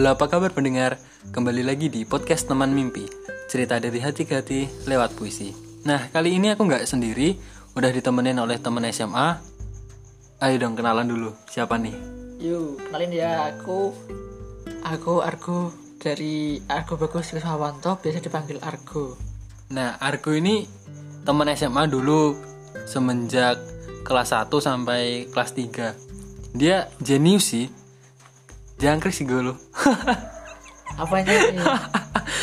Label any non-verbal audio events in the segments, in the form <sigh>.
Halo apa kabar pendengar? Kembali lagi di podcast teman mimpi. Cerita dari hati ke hati lewat puisi. Nah kali ini aku nggak sendiri. Udah ditemenin oleh teman SMA Ayo dong kenalan dulu. Siapa nih? Yuk, kenalin ya aku Aku Argo dari Argo Bagus Krismawanto biasa dipanggil Argo. Nah Argo ini teman SMA dulu Semenjak kelas 1 sampai kelas 3 Dia jenius sih Jangkrik <laughs> sih gue lo Apanya ini?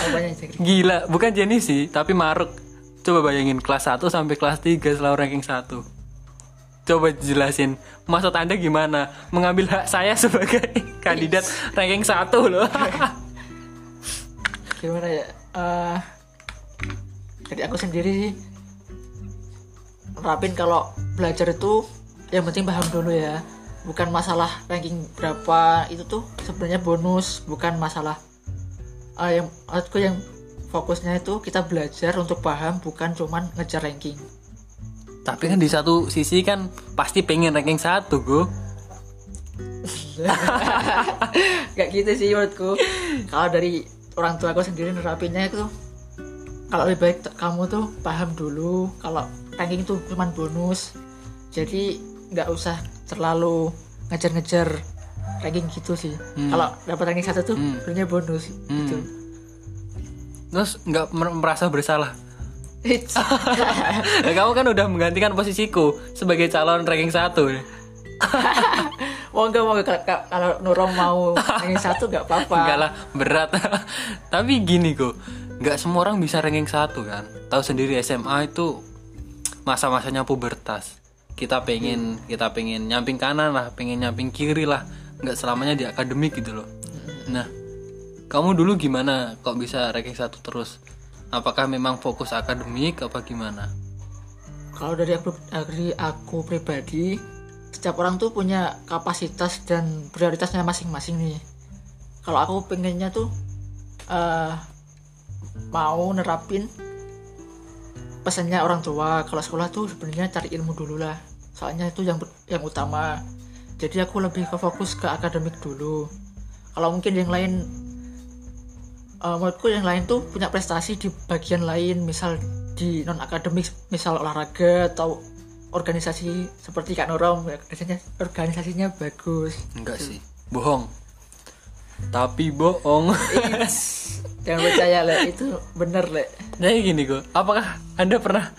Apanya ini? Gila, bukan jenius sih, tapi maruk. Coba bayangin kelas 1 sampai kelas 3 selalu ranking 1. Coba jelasin, maksud Anda gimana? Mengambil hak saya sebagai <laughs> kandidat ranking 1 loh. <laughs> Gimana ya? Eh, dari aku sendiri sih nerapin kalau belajar itu yang penting paham dulu ya bukan masalah ranking berapa itu tuh sebenarnya bonus bukan masalah. Eh, yang aku yang fokusnya itu kita belajar untuk paham bukan cuman ngejar ranking. Tapi kan di satu sisi kan pasti pengen ranking 1 gue. Gak gitu sih menurutku. Kalau dari orang tua aku sendiri nerapinnya itu kalau lebih baik kamu tuh paham dulu kalau ranking itu cuman bonus. Jadi nggak usah terlalu ngejar-ngejar ranking gitu sih kalau dapat ranking satu tuh sebenarnya bonus gitu Terus nggak mer- merasa bersalah. Nah, <laughs> kamu kan udah menggantikan posisiku sebagai calon ranking 1 ya. mau nggak mau kalau Nurong mau ranking satu nggak apa-apa <laughs> Enggak lah, berat. <laughs> Tapi gini kok, nggak semua orang bisa ranking satu kan. Tahu sendiri SMA itu masa-masanya pubertas. Kita pengen, kita pengen nyamping kanan lah, pengen nyamping kiri lah. Nggak selamanya di akademik gitu loh. Nah, kamu dulu gimana kok bisa ranking satu terus? Apakah memang fokus akademik apa gimana? kalau dari aku dari aku pribadi setiap orang tuh punya kapasitas dan prioritasnya masing-masing nih kalau aku pengennya tuh eh mau nerapin pesannya orang tua kalau sekolah tuh sebenarnya cari ilmu dulu lah soalnya itu yang yang utama. Jadi aku lebih ke fokus ke akademik dulu. Kalau mungkin yang lain eh, menurutku yang lain tuh punya prestasi di bagian lain misal di non akademik misal olahraga atau organisasi seperti Kak Norom organisasinya organisasinya bagus. Enggak sih, bohong. Tapi bohong. jangan percaya le itu bener le. Jadi gini kok, apakah Anda pernah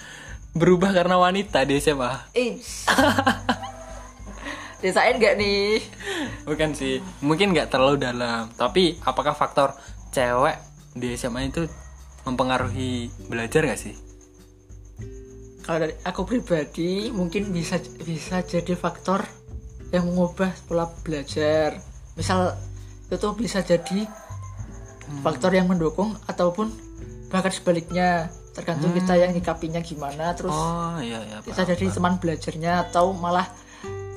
berubah karena wanita di SMA? Ih. Desain gak nih Bukan sih, mungkin nggak terlalu dalam. Tapi apakah faktor cewek di SMA itu mempengaruhi belajar gak sih? kalau dari aku pribadi mungkin bisa bisa jadi faktor yang mengubah pola belajar misal itu tuh bisa jadi faktor yang mendukung ataupun bahkan sebaliknya tergantung kita yang nyikapinya gimana terus Oh iya iya. bisa jadi teman belajarnya atau malah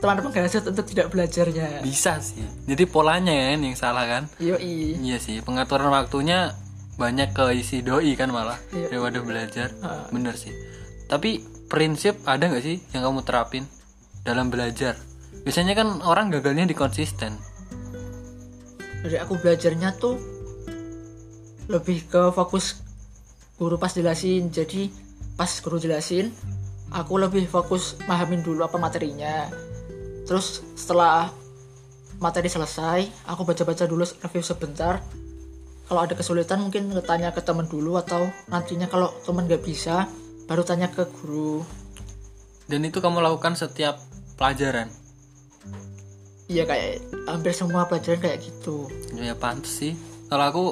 teman penggagas untuk tidak belajarnya Bisa sih. Jadi polanya kan yang salah kan? yoi Iya sih, pengaturan waktunya banyak ke isi doi kan malah Iya. daripada belajar. Ah. Bener sih. Tapi prinsip ada nggak sih yang kamu terapin dalam belajar? Biasanya kan orang gagalnya di konsisten. dari aku belajarnya tuh lebih ke fokus guru pas jelasin jadi pas guru jelasin aku lebih fokus pahamin dulu apa materinya. Terus setelah materi selesai aku baca-baca dulu review sebentar. Kalau ada kesulitan mungkin tanya ke teman dulu atau nantinya kalau teman nggak bisa baru tanya ke guru. Dan itu kamu lakukan setiap pelajaran. iya kayak hampir semua pelajaran kayak gitu. Ya pantes sih. Kalau aku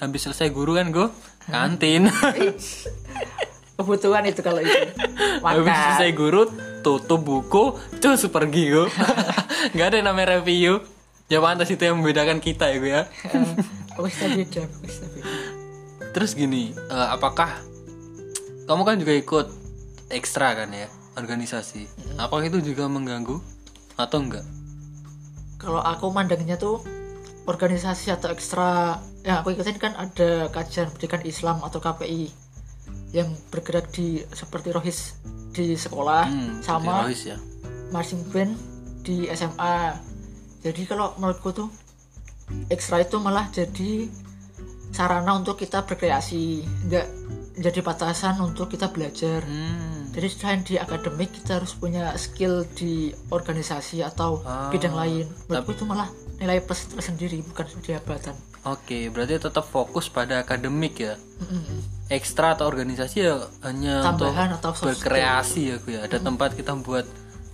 habis selesai guru kan gue kantin. <laughs> kebutuhan itu kalau itu habis makan selesai guru tutup buku, cus pergi gue. <laughs> Gak ada yang namanya review. Ya pantas itu yang membedakan kita ya gue ya. Beda, beda. Terus gini, eh, apakah kamu kan juga ikut ekstra kan ya organisasi? Apakah itu juga mengganggu atau enggak? Kalau aku mandangnya tuh organisasi atau ekstra yang aku ikutin kan ada kajian pendidikan Islam atau KPI yang bergerak di seperti rohis di sekolah Hmm, sama Rohis ya. marching band di SMA. Jadi kalau menurutku tuh ekstra itu malah jadi sarana untuk kita berkreasi nggak jadi batasan untuk kita belajar Hmm. jadi selain di akademik kita harus punya skill di organisasi atau Ah, bidang lain menurutku itu malah nilai plus tersendiri bukan jabatan Oke, berarti tetap fokus pada akademik ya. Mm-mm. Ekstra atau organisasi ya hanya Tambahan untuk atau berkreasi ya, gue ya. Ada tempat kita buat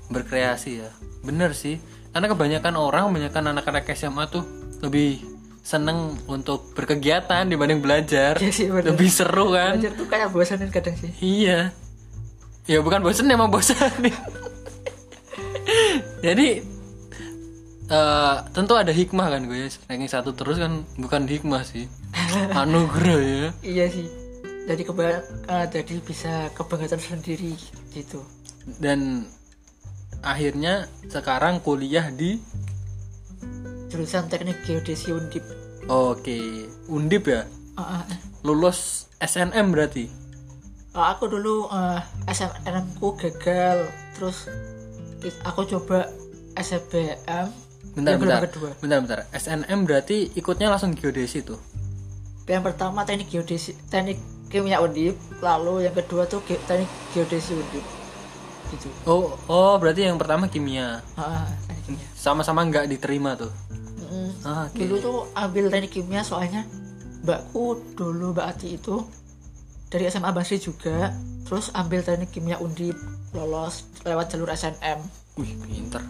berkreasi ya. Bener sih. Karena kebanyakan orang, kebanyakan anak-anak SMA tuh lebih seneng untuk berkegiatan dibanding belajar. Iya sih, bener. lebih seru kan? belajar tuh kayak bosanin kadang sih Iya. Ya bukan bosen emang bosan <laughs> Jadi eh tentu ada hikmah kan gue ranking satu terus kan bukan hikmah sih. <laughs> Anugerah ya. Iya sih. Jadi keba eh, jadi bisa kebanggaan sendiri gitu. Dan akhirnya sekarang kuliah di? Jurusan teknik geodesi undip. Oke. Undip ya? Ah, eh. lulus SNM berarti? Ah, aku dulu eh, SNM ku gagal. Terus aku coba SBM bentar bentar. kedua bentar bentar. SNM berarti ikutnya langsung geodesi tuh? Yang pertama teknik geodesi teknik kimia undip. Lalu yang kedua tuh ge- teknik geodesi undip. Gitu. Oh oh berarti yang pertama kimia. Ah, kimia. Sama-sama nggak diterima tuh? Mm, ah, oke. Dulu tuh ambil teknik kimia soalnya mbakku dulu mbak Ati itu dari SMA Basri juga terus ambil teknik kimia undip lolos lewat jalur SNM wih pinter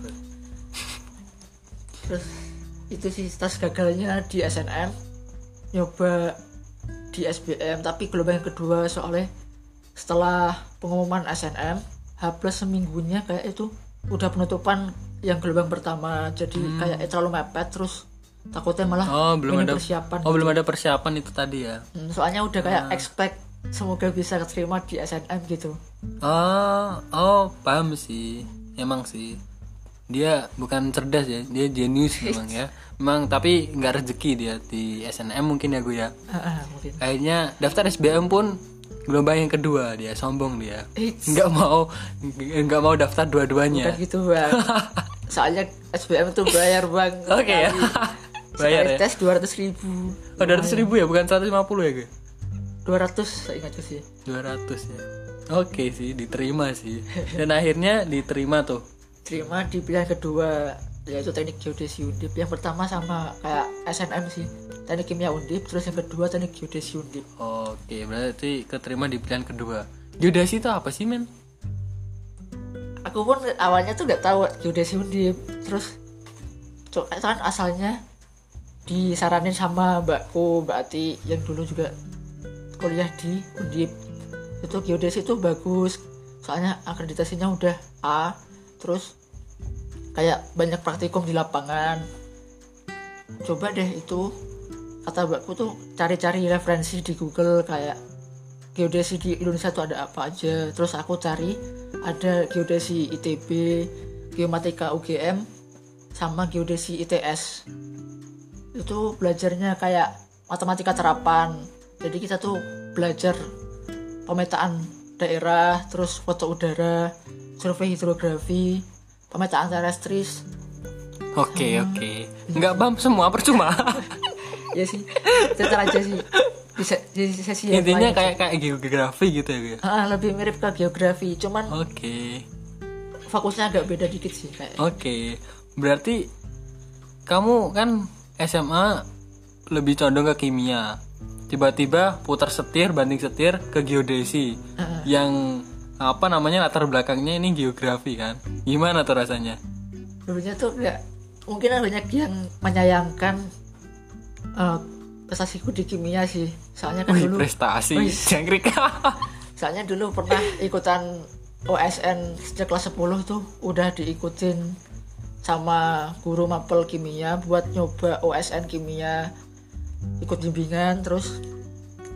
terus itu sih tas gagalnya di SNM nyoba di SBM tapi gelombang yang kedua soalnya setelah pengumuman SNM H plus seminggunya kayak itu udah penutupan yang gelombang pertama. Jadi kayak terlalu mepet terus takutnya malah oh belum ada persiapan oh belum ada persiapan itu tadi ya? Hmm, soalnya udah kayak expect semoga bisa keterima di SNM gitu. Oh oh paham sih. Emang sih dia bukan cerdas ya dia jenius memang ya. Memang tapi nggak rezeki dia di SNM mungkin ya gue ya. Mungkin. Akhirnya daftar SBM pun gelombang yang kedua dia sombong dia. Nggak mau nggak mau daftar bukan dua-duanya gitu bang. <laughs> Soalnya SBM tuh bayar bang <laughs> oke ya. <laughs> bayar ya. tes dua ratus ribu. Oh, 200 ribu ya bukan 150 ya gue dua ratus saya ingat sih. 200 ya. Oke sih diterima sih. Dan akhirnya diterima tuh terima di pilihan kedua yaitu teknik geodesi undip. Yang pertama sama kayak SNM sih teknik kimia undip. Terus yang kedua teknik geodesi undip. Oke, berarti keterima di pilihan kedua. Geodesi itu apa sih, men? aku pun awalnya tuh nggak tahu geodesi undip. Terus kan asalnya disaranin sama mbakku mbak Ati yang dulu juga kuliah di undip. Itu geodesi itu bagus. Soalnya akreditasinya udah A terus kayak banyak praktikum di lapangan. Coba deh itu kata mbakku tuh cari-cari referensi di Google kayak geodesi di Indonesia tuh ada apa aja. Terus aku cari ada geodesi ITB geomatika UGM sama geodesi ITS itu belajarnya kayak matematika terapan. Jadi kita tuh belajar pemetaan daerah terus foto udara survei hidrografi pemetaan terestris Oke, oke. Nggak paham semua percuma. <laughs> ya sih sebentar aja sih bisa di sesi yang Intinya kayak kayak geografi gitu ya, gue. Ah, lebih mirip ke geografi cuman Oke. fokusnya agak beda dikit sih kayak Oke. Berarti kamu kan SMA lebih condong ke kimia. Tiba-tiba putar setir banding setir ke geodesi. Yang apa namanya latar belakangnya ini geografi kan. Gimana tuh rasanya? dulunya tuh kayak mungkin banyak yang menyayangkan eh, prestasiku di kimia sih soalnya kan Wih, dulu prestasi. Jangkrik. <laughs> soalnya dulu pernah ikutan OSN sejak kelas 10 tuh udah diikutin sama guru mapel kimia buat nyoba OSN kimia ikut bimbingan terus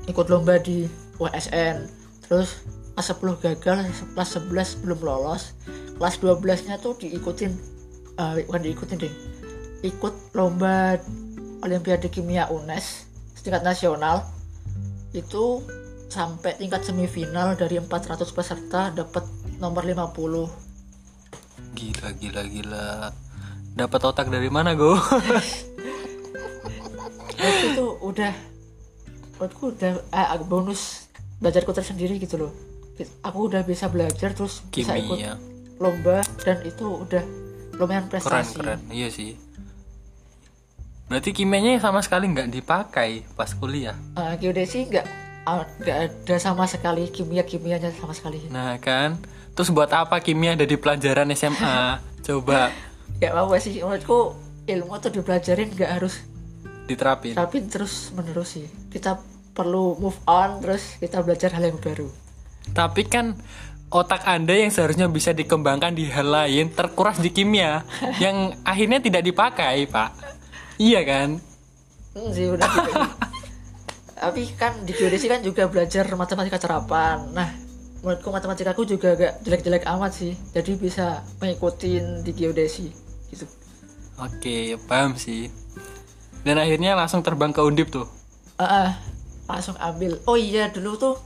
ikut lomba di OSN terus kelas 10 gagal kelas 11 belum lolos kelas 12 nya tuh diikutin eh, bukan diikutin deh ikut lomba Olimpiade Kimia UNES tingkat nasional itu sampai tingkat semifinal dari 400 peserta dapat nomor 50 Gila gila gila. Dapat otak dari mana, Go? <laughs> Menurutku tuh udah menurutku udah eh, bonus belajarku tersendiri gitu loh. Aku udah bisa belajar terus bisa ikut kimia lomba dan itu udah lumayan keren prestasi. keren. Iya sih. Berarti kimianya sama sekali nggak dipakai pas kuliah? Uh, geodesi nggak ah, nggak ada sama sekali kimia kimianya sama sekali. Nah kan? Terus buat apa kimia ada di pelajaran SMA <laughs> coba. Ya apa sih. Menurutku ilmu tuh dipelajarin nggak harus diterapin. Tapi terus menerus sih. Kita perlu move on terus kita belajar hal yang baru. Tapi kan otak anda yang seharusnya bisa dikembangkan di hal lain terkuras di kimia <laughs> yang akhirnya tidak dipakai pak. Iya kan? Hmm, sih udah gitu. <laughs> tapi kan di geodesi kan juga belajar matematika serapan nah menurutku matematika aku juga gak jelek-jelek amat sih. Jadi bisa mengikutin di geodesi gitu. Oke paham sih dan akhirnya langsung terbang ke undip tuh. Ah, ah, langsung ambil. Oh iya dulu tuh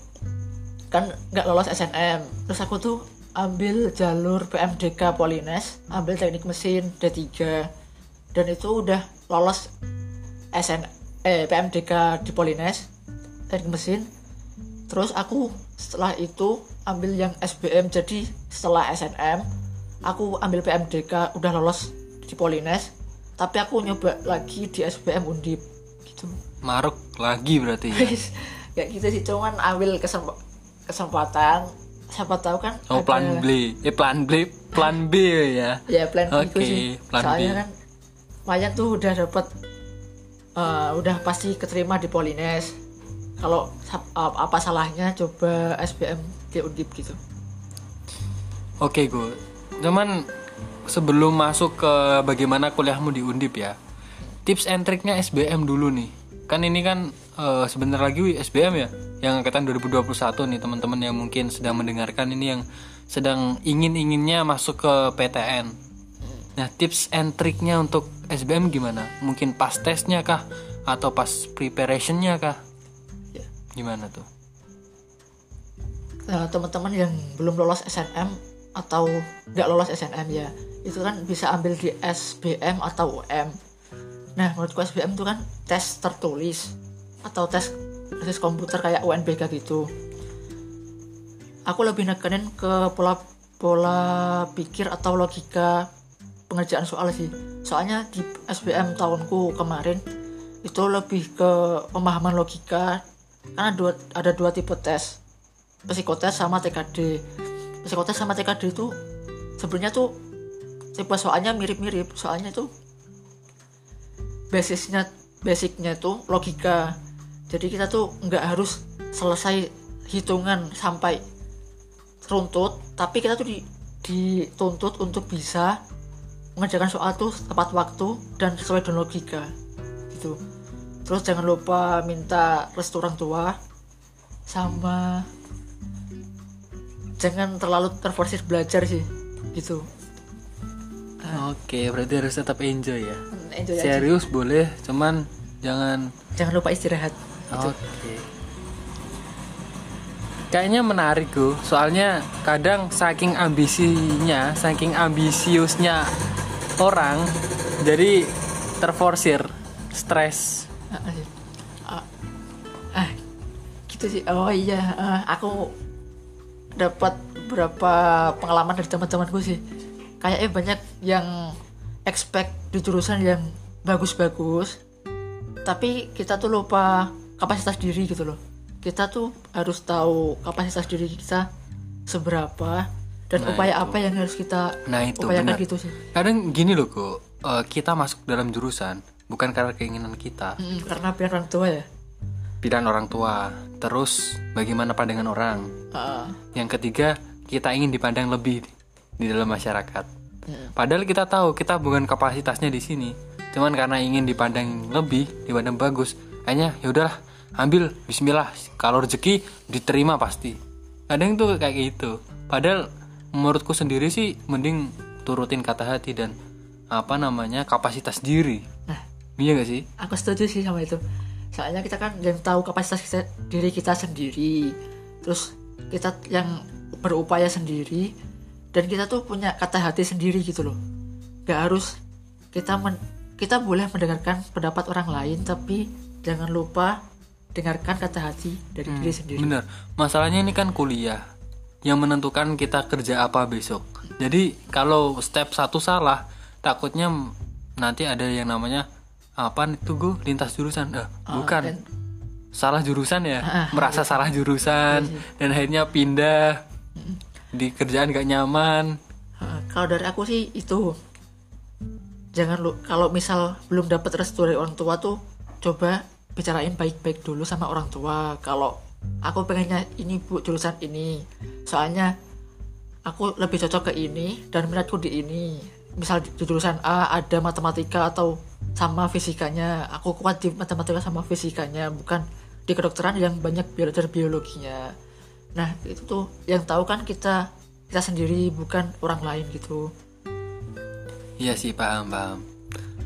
kan nggak lolos SNM terus aku tuh ambil jalur PMDK Polines ambil teknik mesin D3 dan itu udah lolos SN eh PMDK di Polines teknik mesin. Terus aku setelah itu ambil yang SBM jadi setelah SNM aku ambil PMDK udah lolos di Polines tapi aku nyoba lagi di SBM Undip gitu. Maruk lagi berarti ya? Kayak gitu sih. Cuman ambil kesemp- kesempatan. Siapa tahu kan oh ada- plan B. Eh plan B plan B ya? <laughs> Ya plan B itu sih. plan soalnya B. kan Mayan tuh udah dapat eh, udah pasti keterima di Polines. Kalau apa salahnya coba SBM di Undip gitu. Oke gue, cuman sebelum masuk ke bagaimana kuliahmu di Undip ya, tips and triknya SBM dulu nih. Kan ini kan eh, sebentar lagi SBM ya, yang angkatan 2021 nih teman-teman yang mungkin sedang mendengarkan ini yang sedang ingin-inginnya masuk ke PTN. Nah tips and triknya untuk SBM gimana? Mungkin pas tesnya kah? Atau pas preparationnya kah? Ya. Gimana tuh? Nah, teman-teman yang belum lolos SNM atau nggak lolos SNM ya itu kan bisa ambil di SBM atau UM nah menurutku SBM itu kan tes tertulis atau tes tes komputer kayak UNBK gitu. Aku lebih nekenin ke pola pola pikir atau logika pengerjaan soal sih. Soalnya di SBM tahunku kemarin itu lebih ke pemahaman logika. Karena dua, ada dua tipe tes psikotes sama TKD psikotes sama TKD itu sebenarnya tuh tipe soalnya mirip-mirip soalnya itu basisnya basicnya tuh logika. Jadi kita tuh nggak harus selesai hitungan sampai runtut tapi kita tuh di, dituntut untuk bisa mengerjakan soal tuh tepat waktu dan sesuai dengan logika gitu. Terus jangan lupa minta restu orang tua sama jangan terlalu terforsir belajar sih gitu Oke, berarti harus tetap enjoy ya. enjoy aja. Serius boleh, cuman jangan jangan lupa istirahat. Oke. Kayaknya menarik gue, soalnya kadang saking ambisinya, saking ambisiusnya orang, jadi terforsir, stres. ah, ah, ah, gitu sih. Oh iya. Ah, aku dapat beberapa pengalaman dari teman-temanku sih kayaknya banyak yang expect di jurusan yang bagus-bagus tapi kita tuh lupa kapasitas diri gitu loh. Kita tuh harus tahu kapasitas diri kita seberapa dan Nah, upaya itu. apa yang harus kita Nah itu upayakan benar. gitu sih. Kadang gini loh kok, eh, kita masuk dalam jurusan bukan karena keinginan kita, Mm, karena biar orang tua ya. Pilihan orang tua, terus bagaimana pandangan orang. Ah, Yang ketiga, kita ingin dipandang lebih di dalam masyarakat. Padahal kita tahu kita bukan kapasitasnya di sini. Cuman karena ingin dipandang lebih, dipandang bagus, hanya ya udahlah, ambil bismillah. Kalau rezeki diterima pasti. Kadang tuh kayak gitu. Padahal menurutku sendiri sih mending turutin kata hati dan apa namanya kapasitas diri. nah Iya gak sih? aku setuju sih sama itu soalnya kita kan yang tahu kapasitas kita, diri kita sendiri terus kita yang berupaya sendiri dan kita tuh punya kata hati sendiri gitu loh gak harus kita men- kita boleh mendengarkan pendapat orang lain tapi jangan lupa dengarkan kata hati dari diri sendiri Bener. Masalahnya ini kan kuliah yang menentukan kita kerja apa besok. Jadi kalau step satu salah, takutnya nanti ada yang namanya apa itu gue lintas jurusan. Eh, bukan. dan- Salah jurusan ya. Ah, Merasa salah jurusan dan akhirnya pindah. Di kerjaan gak nyaman. Kalau dari aku sih itu. Jangan lu kalau misal belum dapat restu dari orang tua tuh coba bicarain baik-baik dulu sama orang tua. Kalau aku pengennya ini bu jurusan ini. Soalnya aku lebih cocok ke ini dan minatku di ini. Misal di jurusan A ada matematika atau sama fisikanya. Aku kuat di matematika sama fisikanya bukan di kedokteran yang banyak belajar biologinya nah itu tuh yang tahu kan kita kita sendiri bukan orang lain gitu Iya sih paham paham.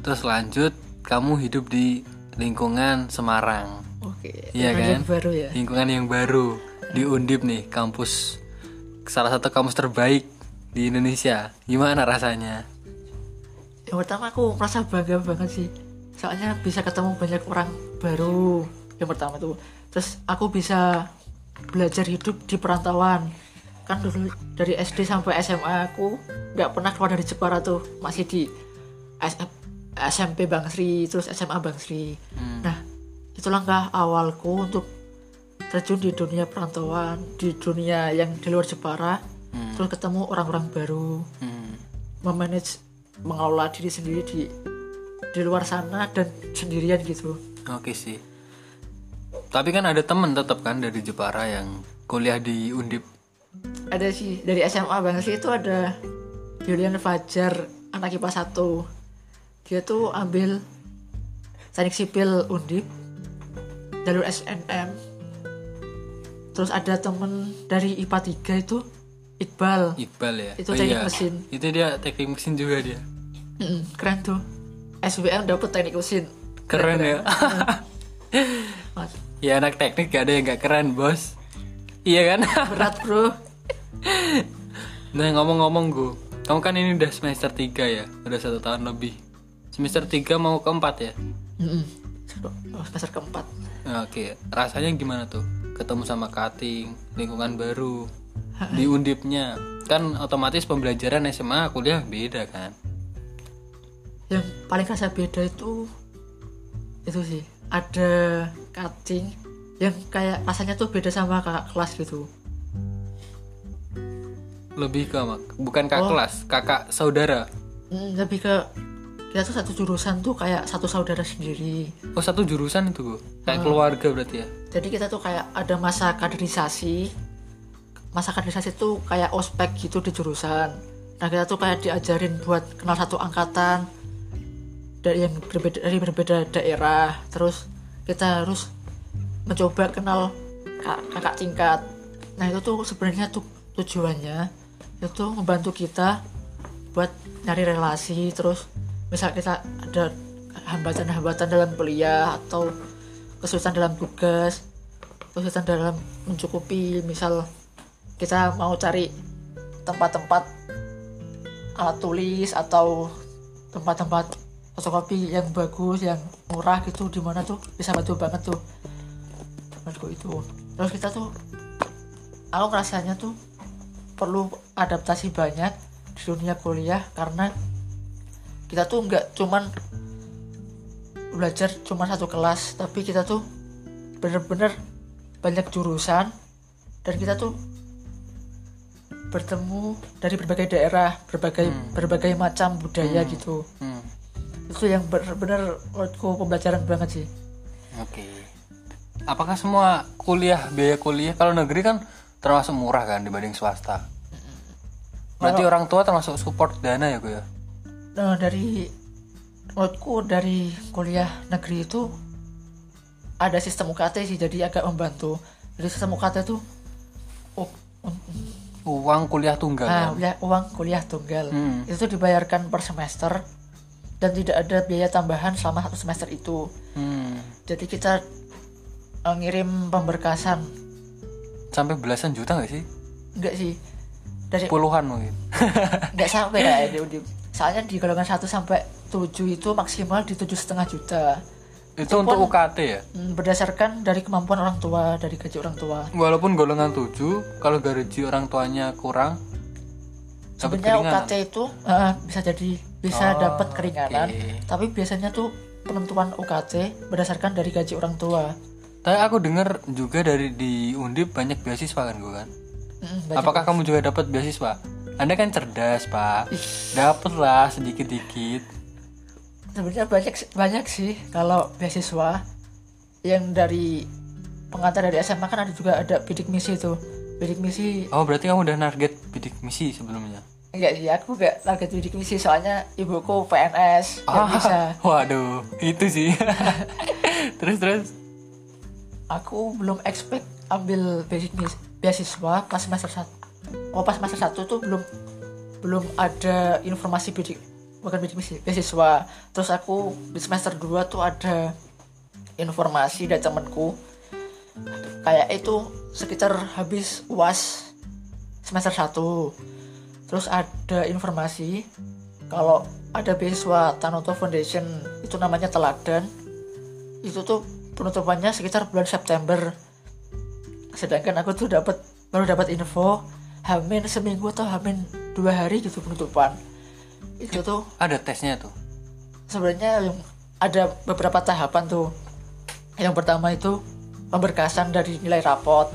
Terus lanjut, kamu hidup di lingkungan Semarang. oke Iya yang kan? baru ya Lingkungan yang baru di Undip nih, kampus salah satu kampus terbaik di Indonesia. Gimana rasanya? yang pertama aku merasa bangga banget sih soalnya bisa ketemu banyak orang baru yang pertama tuh terus aku bisa belajar hidup di perantauan. Kan dulu dari SD sampai SMA aku nggak pernah keluar dari Jepara tuh masih di SM SMP Bang Sri terus SMA Bang Sri. Nah itu langkah awalku untuk terjun di dunia perantauan di dunia yang di luar Jepara terus ketemu orang-orang baru Hmm. memanage mengelola diri sendiri di di luar sana dan sendirian gitu. Oke sih. Tapi kan ada temen tetap kan dari Jepara yang kuliah di Undip. ada sih dari SMA banget sih itu ada Julian Fajar anak IPA 1 dia tuh ambil teknik sipil undip jalur SNM terus ada temen dari IPA 3 itu Iqbal Iqbal ya. Itu teknik mesin. Itu dia teknik mesin juga dia. Keren tuh SBM dapet teknik mesin Keren ya. <laughs> Mas, ya anak teknik gak ada yang gak keren bos. Iya kan? berat bro <laughs> Nah ngomong-ngomong gue, kamu kan ini udah semester 3 ya, udah satu tahun lebih. Semester 3 mau keempat ya? Mm-mm. Oh, semester keempat Oke, rasanya gimana tuh? Ketemu sama cutting, lingkungan baru, di undipnya. Kan otomatis pembelajaran SMA kuliah beda kan? yang paling kerasa beda itu itu sih ada cutting yang kayak rasanya tuh beda sama kakak kelas gitu. Lebih ke mak- bukan kakak kelas, kakak saudara. Hmm, lebih ke kita tuh satu jurusan tuh kayak satu saudara sendiri. Oh satu jurusan itu gue, kayak keluarga berarti ya? jadi kita tuh kayak ada masa kaderisasi. Masa kaderisasi tuh kayak ospek gitu di jurusan. Nah kita tuh kayak diajarin buat kenal satu angkatan. Dari yang berbeda dari berbeda daerah. Terus kita harus mencoba kenal kak- kakak tingkat. Nah itu tuh sebenarnya tuh tujuannya itu membantu kita buat nyari relasi terus misal kita ada hambatan-hambatan dalam kuliah atau kesulitan dalam tugas kesulitan dalam mencukupi misal kita mau cari tempat-tempat alat tulis atau tempat-tempat fotokopi yang bagus yang murah gitu di mana tuh bisa bantu banget tuh. Menurutku itu. Terus kita tuh aku rasanya tuh perlu adaptasi banyak di dunia kuliah karena kita tuh nggak cuman belajar cuma satu kelas tapi kita tuh bener-bener banyak jurusan dan kita tuh bertemu dari berbagai daerah berbagai berbagai macam budaya gitu. Hmm. Itu yang bener-bener menurutku pembelajaran banget sih Oke. Apakah semua kuliah biaya kuliah kalau negeri kan termasuk murah kan dibanding swasta? Berarti orang tua termasuk support dana ya gue ya? nah, dari menurutku dari kuliah negeri itu ada sistem UKT sih jadi agak membantu jadi sistem UKT itu oh, Uang kuliah tunggal Nah, kan? kuliah- uang kuliah tunggal Hmm. itu dibayarkan per semester dan tidak ada biaya tambahan selama satu semester itu. Hmm. Jadi kita eh, ngirim pemberkasan, Sampai belasan juta gak sih? enggak sih dari Puluhan mungkin. <laughs> enggak sampai ya di, di- soalnya di golongan 1 sampai 7 itu maksimal di tujuh setengah juta itu untuk UKT ya Hmm, berdasarkan dari kemampuan orang tua dari gaji orang tua walaupun golongan 7 kalau gaji orang tuanya kurang sebenarnya UKT itu eh, bisa jadi bisa Oh, dapat keringanan oke. tapi biasanya tuh penentuan UKT berdasarkan dari gaji orang tua. Tapi aku dengar juga dari di Undip banyak beasiswa kan gue kan? Mm, apakah kamu juga dapat beasiswa? Anda kan cerdas pak. Dapat lah sedikit dikit sebenarnya banyak banyak sih kalau beasiswa. Yang dari pengantar dari SMA kan ada juga ada bidik misi tuh. Bidik misi oh berarti kamu udah target bidik misi sebelumnya enggak sih aku enggak target bidik misi soalnya ibuku PNS Ah, bisa. <laughs> waduh itu sih. <laughs> Terus terus? Aku belum expect ambil basic beasiswa pas semester satu oh pas semester satu tuh belum belum ada informasi bidik bukan bidik misi beasiswa. Terus aku di semester 2 tuh ada informasi dari temanku. Kayak itu sekitar habis uas semester 1 terus ada informasi kalau ada beasiswa Tanoto Foundation itu namanya teladan. Itu tuh penutupannya sekitar bulan September. Sedangkan aku tuh dapat baru dapat info hamin seminggu atau hamin dua hari gitu penutupan. Itu tuh ada tesnya tuh? sebenarnya yang ada beberapa tahapan tuh. Yang pertama itu pemberkasan dari nilai rapot.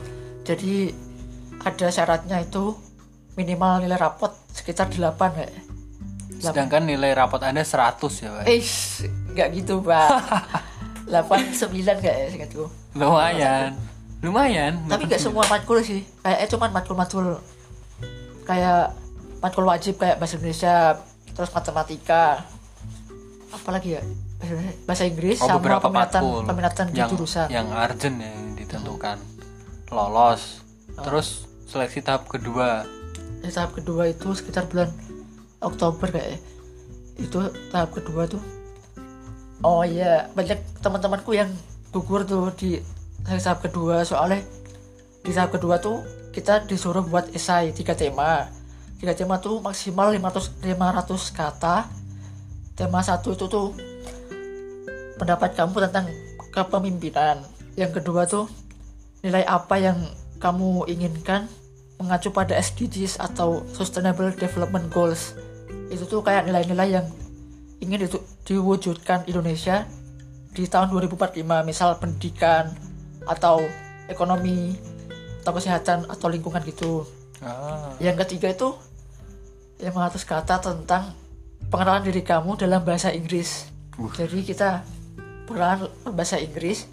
Jadi ada syaratnya itu minimal nilai rapot sekitar 8 kayak sedangkan nilai rapot anda 100 ya pak? Eh nggak gitu pak. 8 9 kayak gitu lumayan. Lumayan tapi nggak semua matkul sih. Kayaknya cuman matkul-matkul. Kayak matkul wajib kayak bahasa Indonesia terus matematika. Apalagi ya? Bahasa- Inggris oh sama beberapa peminatan peminatan di yang jurusan. yang urgent ya, yang ditentukan. Lolos. Terus seleksi tahap kedua Di tahap kedua itu sekitar bulan Oktober kayak itu tahap kedua tuh. Oh iya. Banyak teman-temanku yang gugur tuh di tahap kedua. Soalnya di tahap kedua tuh kita disuruh buat esai tiga tema. Tiga tema tuh maksimal 500 500 kata. Tema satu itu tuh pendapat kamu tentang kepemimpinan. Yang kedua tuh nilai apa yang kamu inginkan mengacu pada SDGs atau Sustainable Development Goals. Itu tuh kayak nilai-nilai yang ingin itu diwujudkan Indonesia di tahun 2045 misal pendidikan atau ekonomi atau kesehatan atau lingkungan gitu. Ah. yang ketiga itu 500 kata tentang pengenalan diri kamu dalam bahasa Inggris. Uh. jadi kita pengenalan bahasa Inggris.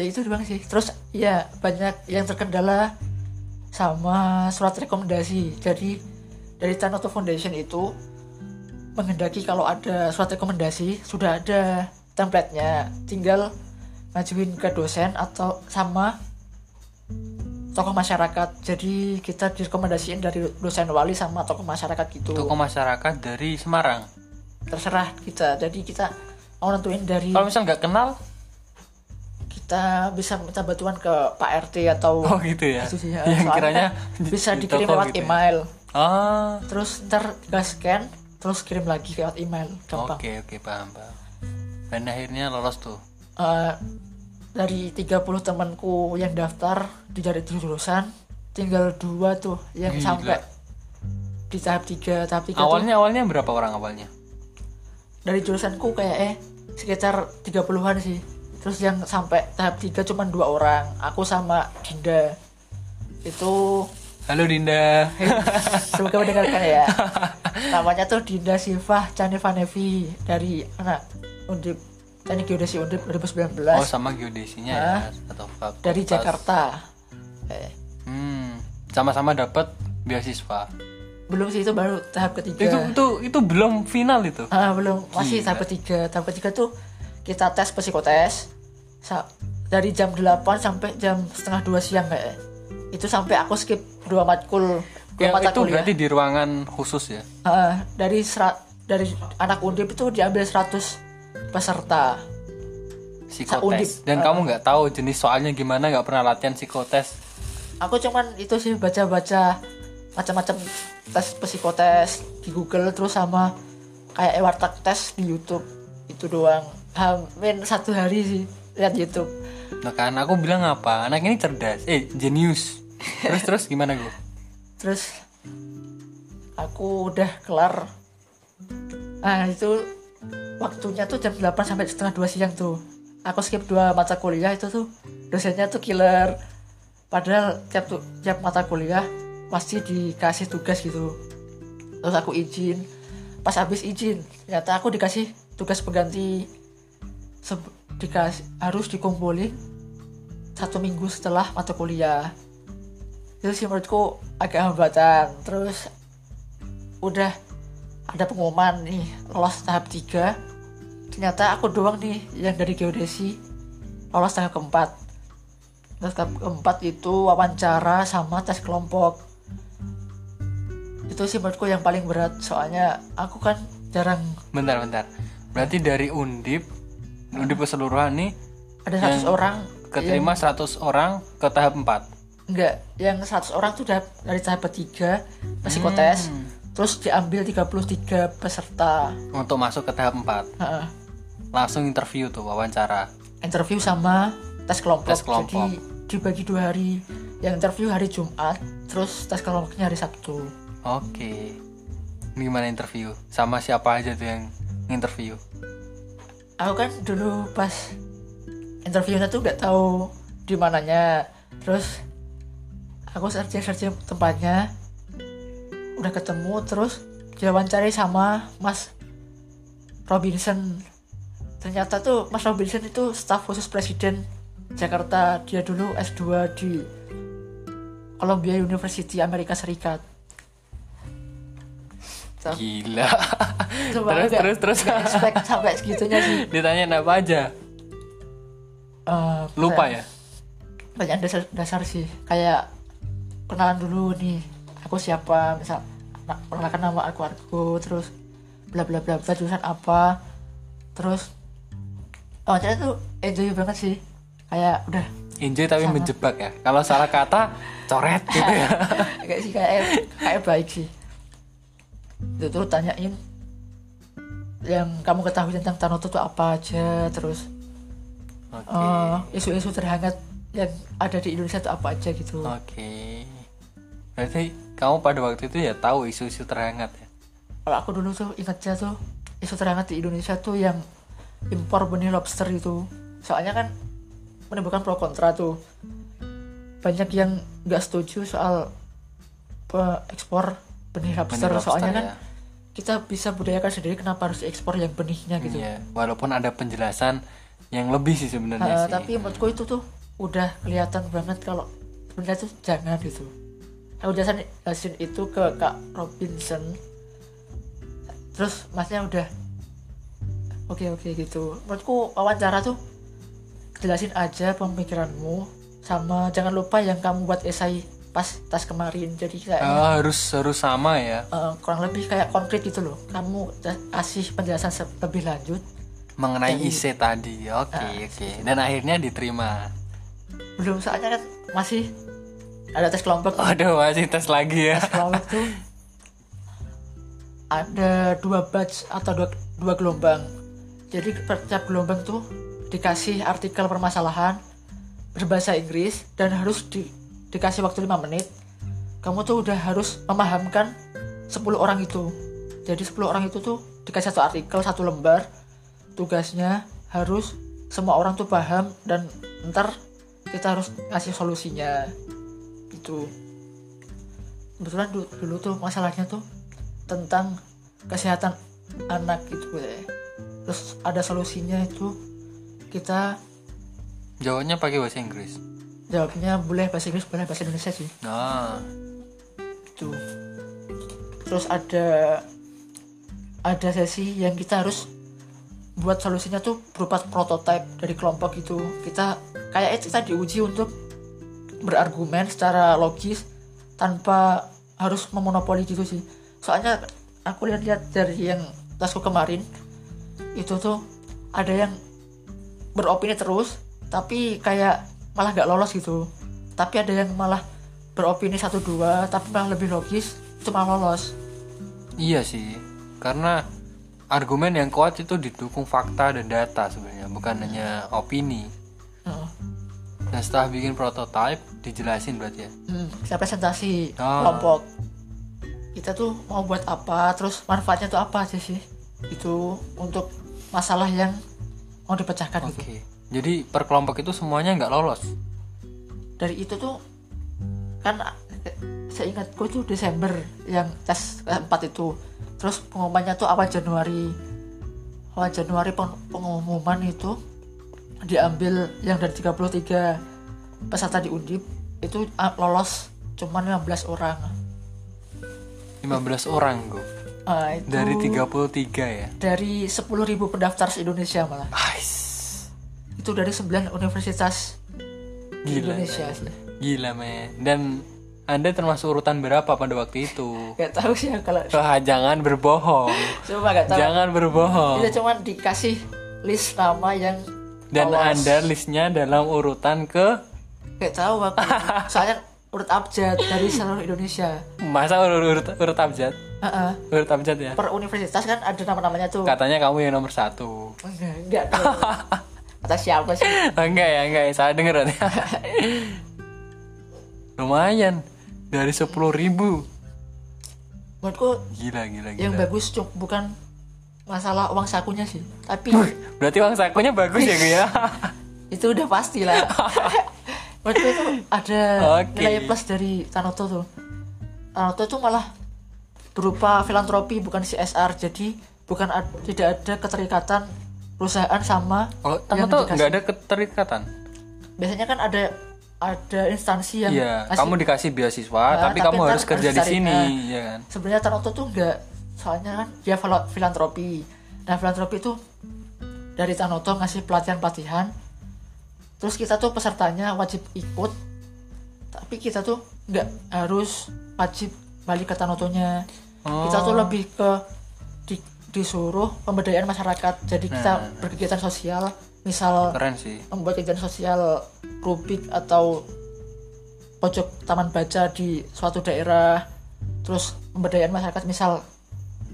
Ya itu doang sih. Terus ya banyak yang terkendala sama surat rekomendasi. Jadi dari Tanoto Foundation itu menghendaki kalau ada surat rekomendasi sudah ada template-nya. Tinggal ngajuin ke dosen atau sama tokoh masyarakat. Jadi kita direkomendasiin dari dosen wali sama tokoh masyarakat gitu. Tokoh masyarakat dari Semarang? Terserah kita. Jadi kita mau nentuin dari kalau misal nggak kenal kita bisa minta bantuan ke Pak RT atau oh gitu ya? Itu sih, ya. yang kiranya kan bisa di dikirim lewat gitu ya. email. Ah. Terus ntar scan terus kirim lagi lewat email gampang. Oke oke paham paham. Dan akhirnya lolos tuh? Eh, dari 30 temanku yang daftar di dari jurusan tinggal dua tuh yang Gila. sampai di tahap 3 tahap 3 tuh. Awalnya awalnya berapa orang awalnya? Dari jurusanku kayak eh sekitar 30-an sih terus yang sampai tahap 3 cuma dua orang aku sama Dinda. Itu halo Dinda. Semoga mendengarkan ya. Namanya tuh Dinda Sifah Canevanevi dari anak Undip Teknik Geodesi Undip 2019 oh sama geodesinya ya atau fakultas. dari Jakarta. Eh, hmm sama-sama dapat beasiswa. Belum sih itu baru tahap itu ketiga itu itu belum final itu? Ah belum. Masih Gila. tahap ketiga. Tahap ketiga tuh kita tes psikotes dari jam 8 sampai jam setengah dua siang kayak. Itu sampai aku skip dua matkul dua mata itu kuliah. berarti di ruangan khusus ya? Ah, dari serat dari anak undip itu diambil 100 peserta. Psikotes. Undip. dan kamu nggak tahu jenis soalnya gimana nggak pernah latihan psikotes? Aku cuman itu sih baca-baca macam-macam tes psikotes di Google terus sama kayak ewartak tes di YouTube. Itu doang hamin satu hari sih lihat YouTube Nah kan aku bilang apa? Anak ini cerdas. Eh, jenius. Terus terus gimana gue? terus aku udah kelar nah itu waktunya tuh jam 8 sampai setengah dua siang tuh aku skip dua mata kuliah itu tuh dosennya tuh killer padahal tiap tuh tiap mata kuliah pasti dikasih tugas gitu terus aku izin pas habis izin ternyata aku dikasih tugas pengganti Dikasih harus dikumpulin satu minggu setelah mata kuliah. Itu sih menurutku agak hambatan. Terus udah ada pengumuman nih lolos tahap 3 ternyata aku doang nih yang dari geodesi lolos tahap keempat. Terus tahap keempat itu wawancara sama tes kelompok. Itu sih menurutku yang paling berat. Soalnya aku kan jarang Bentar bentar. Berarti dari Undip, Undip keseluruhan nih ada 100 orang. keterima 100 orang ke tahap 4 enggak yang 100 orang tuh udah dari tahap ketiga psikotes terus diambil 33 peserta. Untuk masuk ke tahap 4 Heeh. langsung interview tuh wawancara. Interview sama tes kelompok. Tes kelompok. Jadi dibagi dua hari. Yang interview hari Jumat, terus tes kelompoknya hari Sabtu. oke. Gimana interview? Sama siapa aja tuh yang interview Aku kan dulu pas interviewnya tuh nggak tahu di mananya. Terus aku searching searching tempatnya, udah ketemu. Terus diwawancari sama Mas Robinson. Ternyata tuh Mas Robinson itu staf khusus presiden Jakarta. Dia dulu S2 di Columbia University Amerika Serikat. So, gila. <laughs> Coba terus terus terus. nggak expect sampai segitunya sih. <laughs> ditanya apa aja? Eh, lupa ya? banyak dasar dasar sih. Kayak kenalan dulu nih aku siapa misal na- perkenalkan nama aku aku terus bla bla bla bla jurusan apa. Terus wawancara tuh enjoy banget sih. Kayak udah enjoy tapi Sama. menjebak ya. Kalau salah kata coret gitu ya. <laughs> Kayak sih kayak kayak baik sih itu tuh tanyain yang kamu ketahui tentang Tanoto tuh apa aja terus oke. eh, isu-isu terhangat yang ada di Indonesia tuh apa aja gitu. Oke. Berarti kamu pada waktu itu ya tahu isu-isu terhangat ya? Kalau aku dulu tuh ingatnya tuh isu terhangat di Indonesia tuh yang impor benih lobster itu. Soalnya kan menimbulkan pro kontra tuh. Banyak yang nggak setuju soal pe- ekspor benih lobster, Benih lobster, soalnya kan ya. kita bisa budayakan sendiri kenapa harus ekspor yang benihnya gitu? Iya, walaupun ada penjelasan yang lebih sih sebenarnya Uh, sih. tapi menurutku itu tuh udah kelihatan banget kalau sebenarnya tuh jangan gitu. Aku jelasin, jelasin itu ke kak Robinson. Terus masnya udah oke oke gitu. Menurutku wawancara tuh jelasin aja pemikiranmu sama jangan lupa yang kamu buat esai pas tas kemarin. Jadi kayak Ah, harus harus sama ya? Uh, kurang lebih kayak konkret gitu loh. Kamu kasih penjelasan lebih lanjut. Mengenai Dari- IC tadi. Oke Ah, oke. dan akhirnya diterima? Belum soalnya kan masih ada tes kelompok. Waduh masih tes lagi ya. Kelompok tuh ada dua batch atau dua, dua gelombang. Jadi per tiap gelombang tuh dikasih artikel permasalahan berbahasa Inggris dan harus di, dikasih waktu 5 menit kamu tuh udah harus memahamkan 10 orang itu. Jadi 10 orang itu tuh dikasih satu artikel satu lembar tugasnya harus semua orang tuh paham dan ntar kita harus ngasih solusinya. Itu kebetulan dulu, dulu tuh masalahnya tuh tentang kesehatan anak gitu ya. terus ada solusinya itu kita jawabnya pakai bahasa Inggris jawabnya boleh bahasa Inggris boleh bahasa Indonesia sih. Nah itu terus ada ada sesi yang kita harus buat solusinya tuh berupa prototipe dari kelompok itu. Kita kayak itu kita diuji untuk berargumen secara logis tanpa harus memonopoli gitu sih. Soalnya aku lihat-lihat dari yang tasku kemarin itu tuh ada yang beropini terus tapi kayak malah gak lolos gitu tapi ada yang malah beropini satu dua tapi malah lebih logis malah lolos Iya sih, karena argumen yang kuat itu didukung fakta dan data sebenarnya, bukan hanya opini. Heeh. Dan setelah bikin prototype, dijelasin berarti ya. Hmm, kita presentasi Ah. kelompok kita tuh mau buat apa terus manfaatnya tuh apa aja sih itu untuk masalah yang mau dipecahkan Oke. gitu Jadi per kelompok itu semuanya nggak lolos. dari itu tuh kan eh, seingatku itu Desember yang tes keempat itu terus pengumumannya tuh awal Januari awal Januari peng- pengumuman itu diambil yang dari 33 peserta di Undip itu lolos cuman 15 orang 15 orang gue. Ah, itu Dari 33 ya. dari 10.000 pendaftar se Indonesia malah Ais. Itu dari 9 universitas di Gila. Indonesia men. sih. Gila men. Dan Anda termasuk urutan berapa pada waktu itu? Gak tahu sih kalau Wah, jangan berbohong. coba gak tahu. Jangan berbohong. Kita cuma dikasih list nama yang Dan lolos. Anda listnya dalam urutan ke Gak tahu aku. <laughs> Soalnya urut abjad dari seluruh Indonesia. masa urut urut, urut abjad? Heeh. Urut abjad ya? Per universitas kan ada nama-namanya tuh. Katanya kamu yang nomor satu. Enggak, enggak <laughs> Kata siapa sih? <laughs> Enggak ya, enggak ya. Salah denger. <laughs> Lumayan. Dari 10.000 ribu. Menurutku Gila, gila, gila. yang bagus cuk bukan masalah uang sakunya sih, tapi <laughs> Berarti uang sakunya bagus ya, gue ya? itu udah pasti lah. Menurutku itu ada Oke. nilai plus dari Tanoto tuh. Tanoto tuh malah berupa filantropi bukan CSR, jadi bukan ad- tidak ada keterikatan perusahaan sama Oh, yang kamu tuh nggak ada keterikatan? biasanya kan ada ada instansi yang Iya, ngasih- kamu dikasih beasiswa, Nah, tapi, tapi kamu harus kerja harus di sini, nah. ya kan? sebenarnya Tanoto tuh enggak soalnya kan dia filantropi nah filantropi itu dari Tanoto ngasih pelatihan-pelatihan terus kita tuh pesertanya wajib ikut tapi kita tuh nggak harus wajib balik ke Tanotonya kita tuh Oh. lebih ke disuruh pemberdayaan masyarakat jadi kita Nah. berkegiatan sosial misal Keren sih. membuat kegiatan sosial rubik atau pojok taman baca di suatu daerah terus pemberdayaan masyarakat misal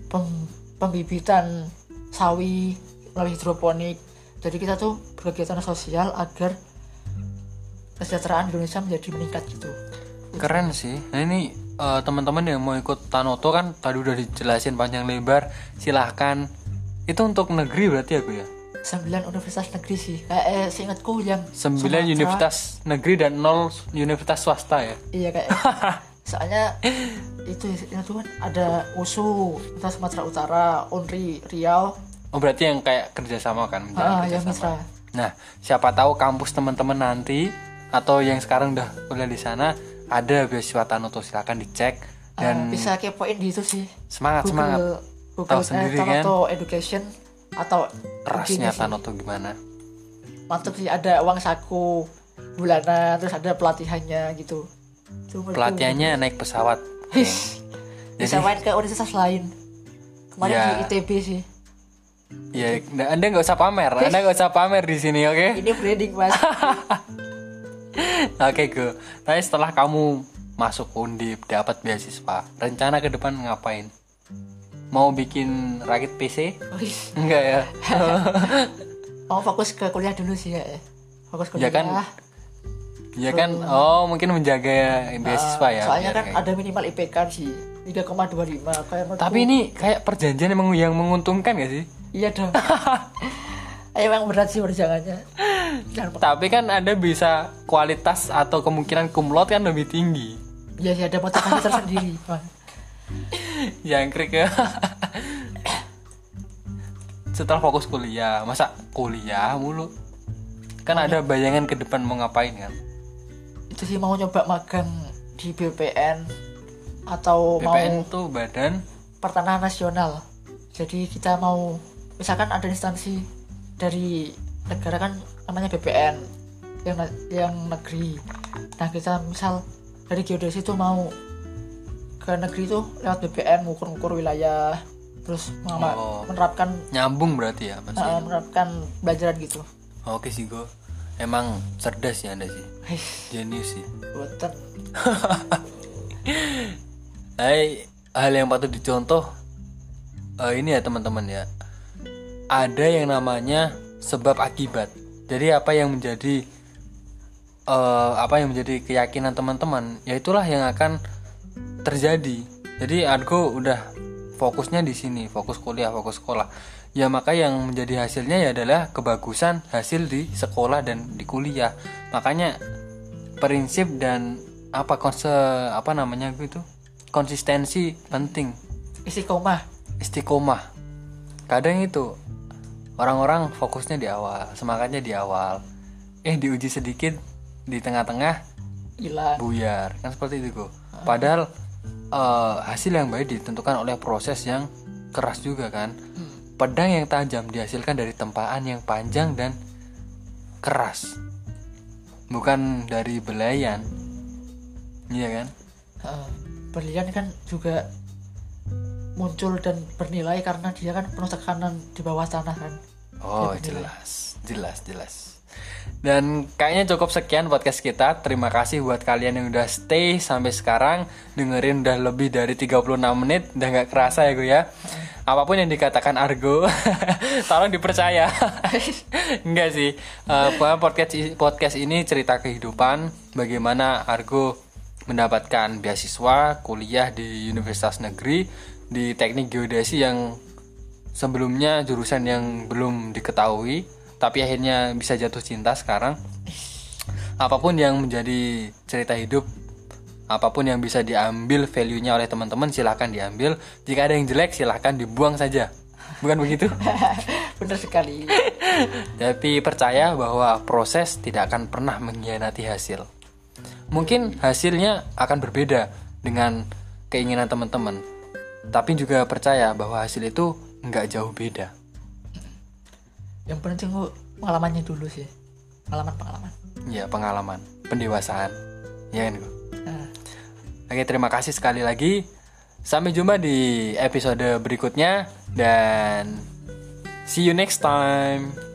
pem- pembibitan sawi melalui hidroponik jadi kita tuh berkegiatan sosial agar kesejahteraan Indonesia menjadi meningkat gitu Keren sih. Nah ini eh, teman-teman yang mau ikut Tanoto kan tadi udah dijelasin panjang lebar. Silahkan. Itu untuk negeri berarti aku ya. sembilan universitas negeri sih kayak eh, seingatku yang 9 Sumatera- universitas negeri dan 0 universitas swasta ya. Iya kayak <laughs> soalnya itu itu kan ada USU, kita Sumatera Utara, UNRI Riau, Oh berarti yang kayak kerjasama kan? ah, yang kerjasama. mitra. Nah, siapa tahu kampus teman-teman nanti atau yang sekarang udah kuliah di sana ada beasiswa Tanoto silakan dicek Ah, dan bisa kepoin di itu sih. semangat semangat Google Tahu eh, sendiri Tanoto Education atau sih. Tanoto gimana. Mantep sih ada uang saku bulanan terus ada pelatihannya gitu. Itu menurutku- Pelatihannya naik pesawat. Hish, bisa main ke universitas lain. Kemarin Ya. di ITB sih. Ya, Anda nggak usah pamer, Anda nggak usah pamer di sini, oke? Ini branding mas. <laughs> Oke, go. Tapi setelah kamu masuk Undip, dapat beasiswa, rencana ke depan ngapain? Mau bikin rakit PC? Wih, Enggak ya? Mau <laughs> fokus ke kuliah dulu sih ya. Fokus Ya kuliah. kan, ya kan. Oh, mungkin menjaga beasiswa ya. Soalnya kan kayak ada minimal IPK sih 3,25 kayak Tapi ini kayak perjanjian yang menguntungkan gak sih? iya dong. <laughs> Emang berat sih perjalanannya. Tapi kan Anda bisa kualitas atau kemungkinan kumlot kan lebih tinggi. Ya sih ada motivasi tersendiri. <laughs> Jangkrik ya. Setelah fokus kuliah, masa kuliah mulu? Kan ada bayangan ke depan mau ngapain kan? Itu sih mau nyoba magang di BPN atau BPN mau tuh badan pertanahan nasional. Jadi kita mau misalkan ada instansi dari negara kan namanya BPN yang yang negeri. Nah kita misal dari geodesi itu mau ke negeri itu lewat BPN ngukur-ngukur wilayah terus Oh. menerapkan nyambung berarti ya uh, menerapkan pelajaran gitu. Oke sih go. emang cerdas ya anda sih jenius sih boten. Hai, <laughs> hal yang patut dicontoh eh, ini ya teman-teman ya. Ada yang namanya sebab akibat. Jadi apa yang menjadi eh, apa yang menjadi keyakinan teman-teman, ya itulah yang akan terjadi. Jadi Argo udah fokusnya di sini, fokus kuliah, fokus sekolah. Ya maka yang menjadi hasilnya ya adalah kebagusan hasil di sekolah dan di kuliah. Makanya prinsip dan apa konse apa namanya gitu konsistensi penting Istiqomah. istiqomah kadang itu orang-orang fokusnya di awal semangatnya di awal. Eh diuji sedikit di tengah-tengah Hilang. buyar. Kan seperti itu kok padahal eh, hasil yang baik ditentukan oleh proses yang keras juga kan. Pedang yang tajam dihasilkan dari tempaan yang panjang dan keras. Bukan dari belayan. Iya kan? Heeh. berlian kan juga muncul dan bernilai karena dia kan penuh tekanan di bawah tanah kan. Oh jelas, jelas, jelas. Dan kayaknya cukup sekian podcast kita. Terima kasih buat kalian yang udah stay sampai sekarang dengerin udah lebih dari 36 menit, udah nggak kerasa ya gue ya. Apa pun yang dikatakan Argo, <laughs> tolong dipercaya. <laughs> Enggak sih. Pokoknya podcast podcast ini cerita kehidupan bagaimana Argo mendapatkan beasiswa kuliah di universitas negeri di teknik geodesi yang sebelumnya jurusan yang belum diketahui tapi akhirnya bisa jatuh cinta sekarang. Apa pun yang menjadi cerita hidup apa pun yang bisa diambil value-nya oleh teman-teman silahkan diambil. Jika ada yang jelek silahkan dibuang saja. Bukan begitu? <laughs> Bener sekali. tapi percaya bahwa proses tidak akan pernah mengkhianati hasil. Mungkin hasilnya akan berbeda dengan keinginan teman-teman tapi juga percaya bahwa hasil itu nggak jauh beda Yang penting gua pengalamannya dulu sih. Pengalaman-pengalaman. ya pengalaman pendewasaan ya kan Gu? Nah, Oke, terima kasih sekali lagi. Sampai jumpa di episode berikutnya dan see you next time.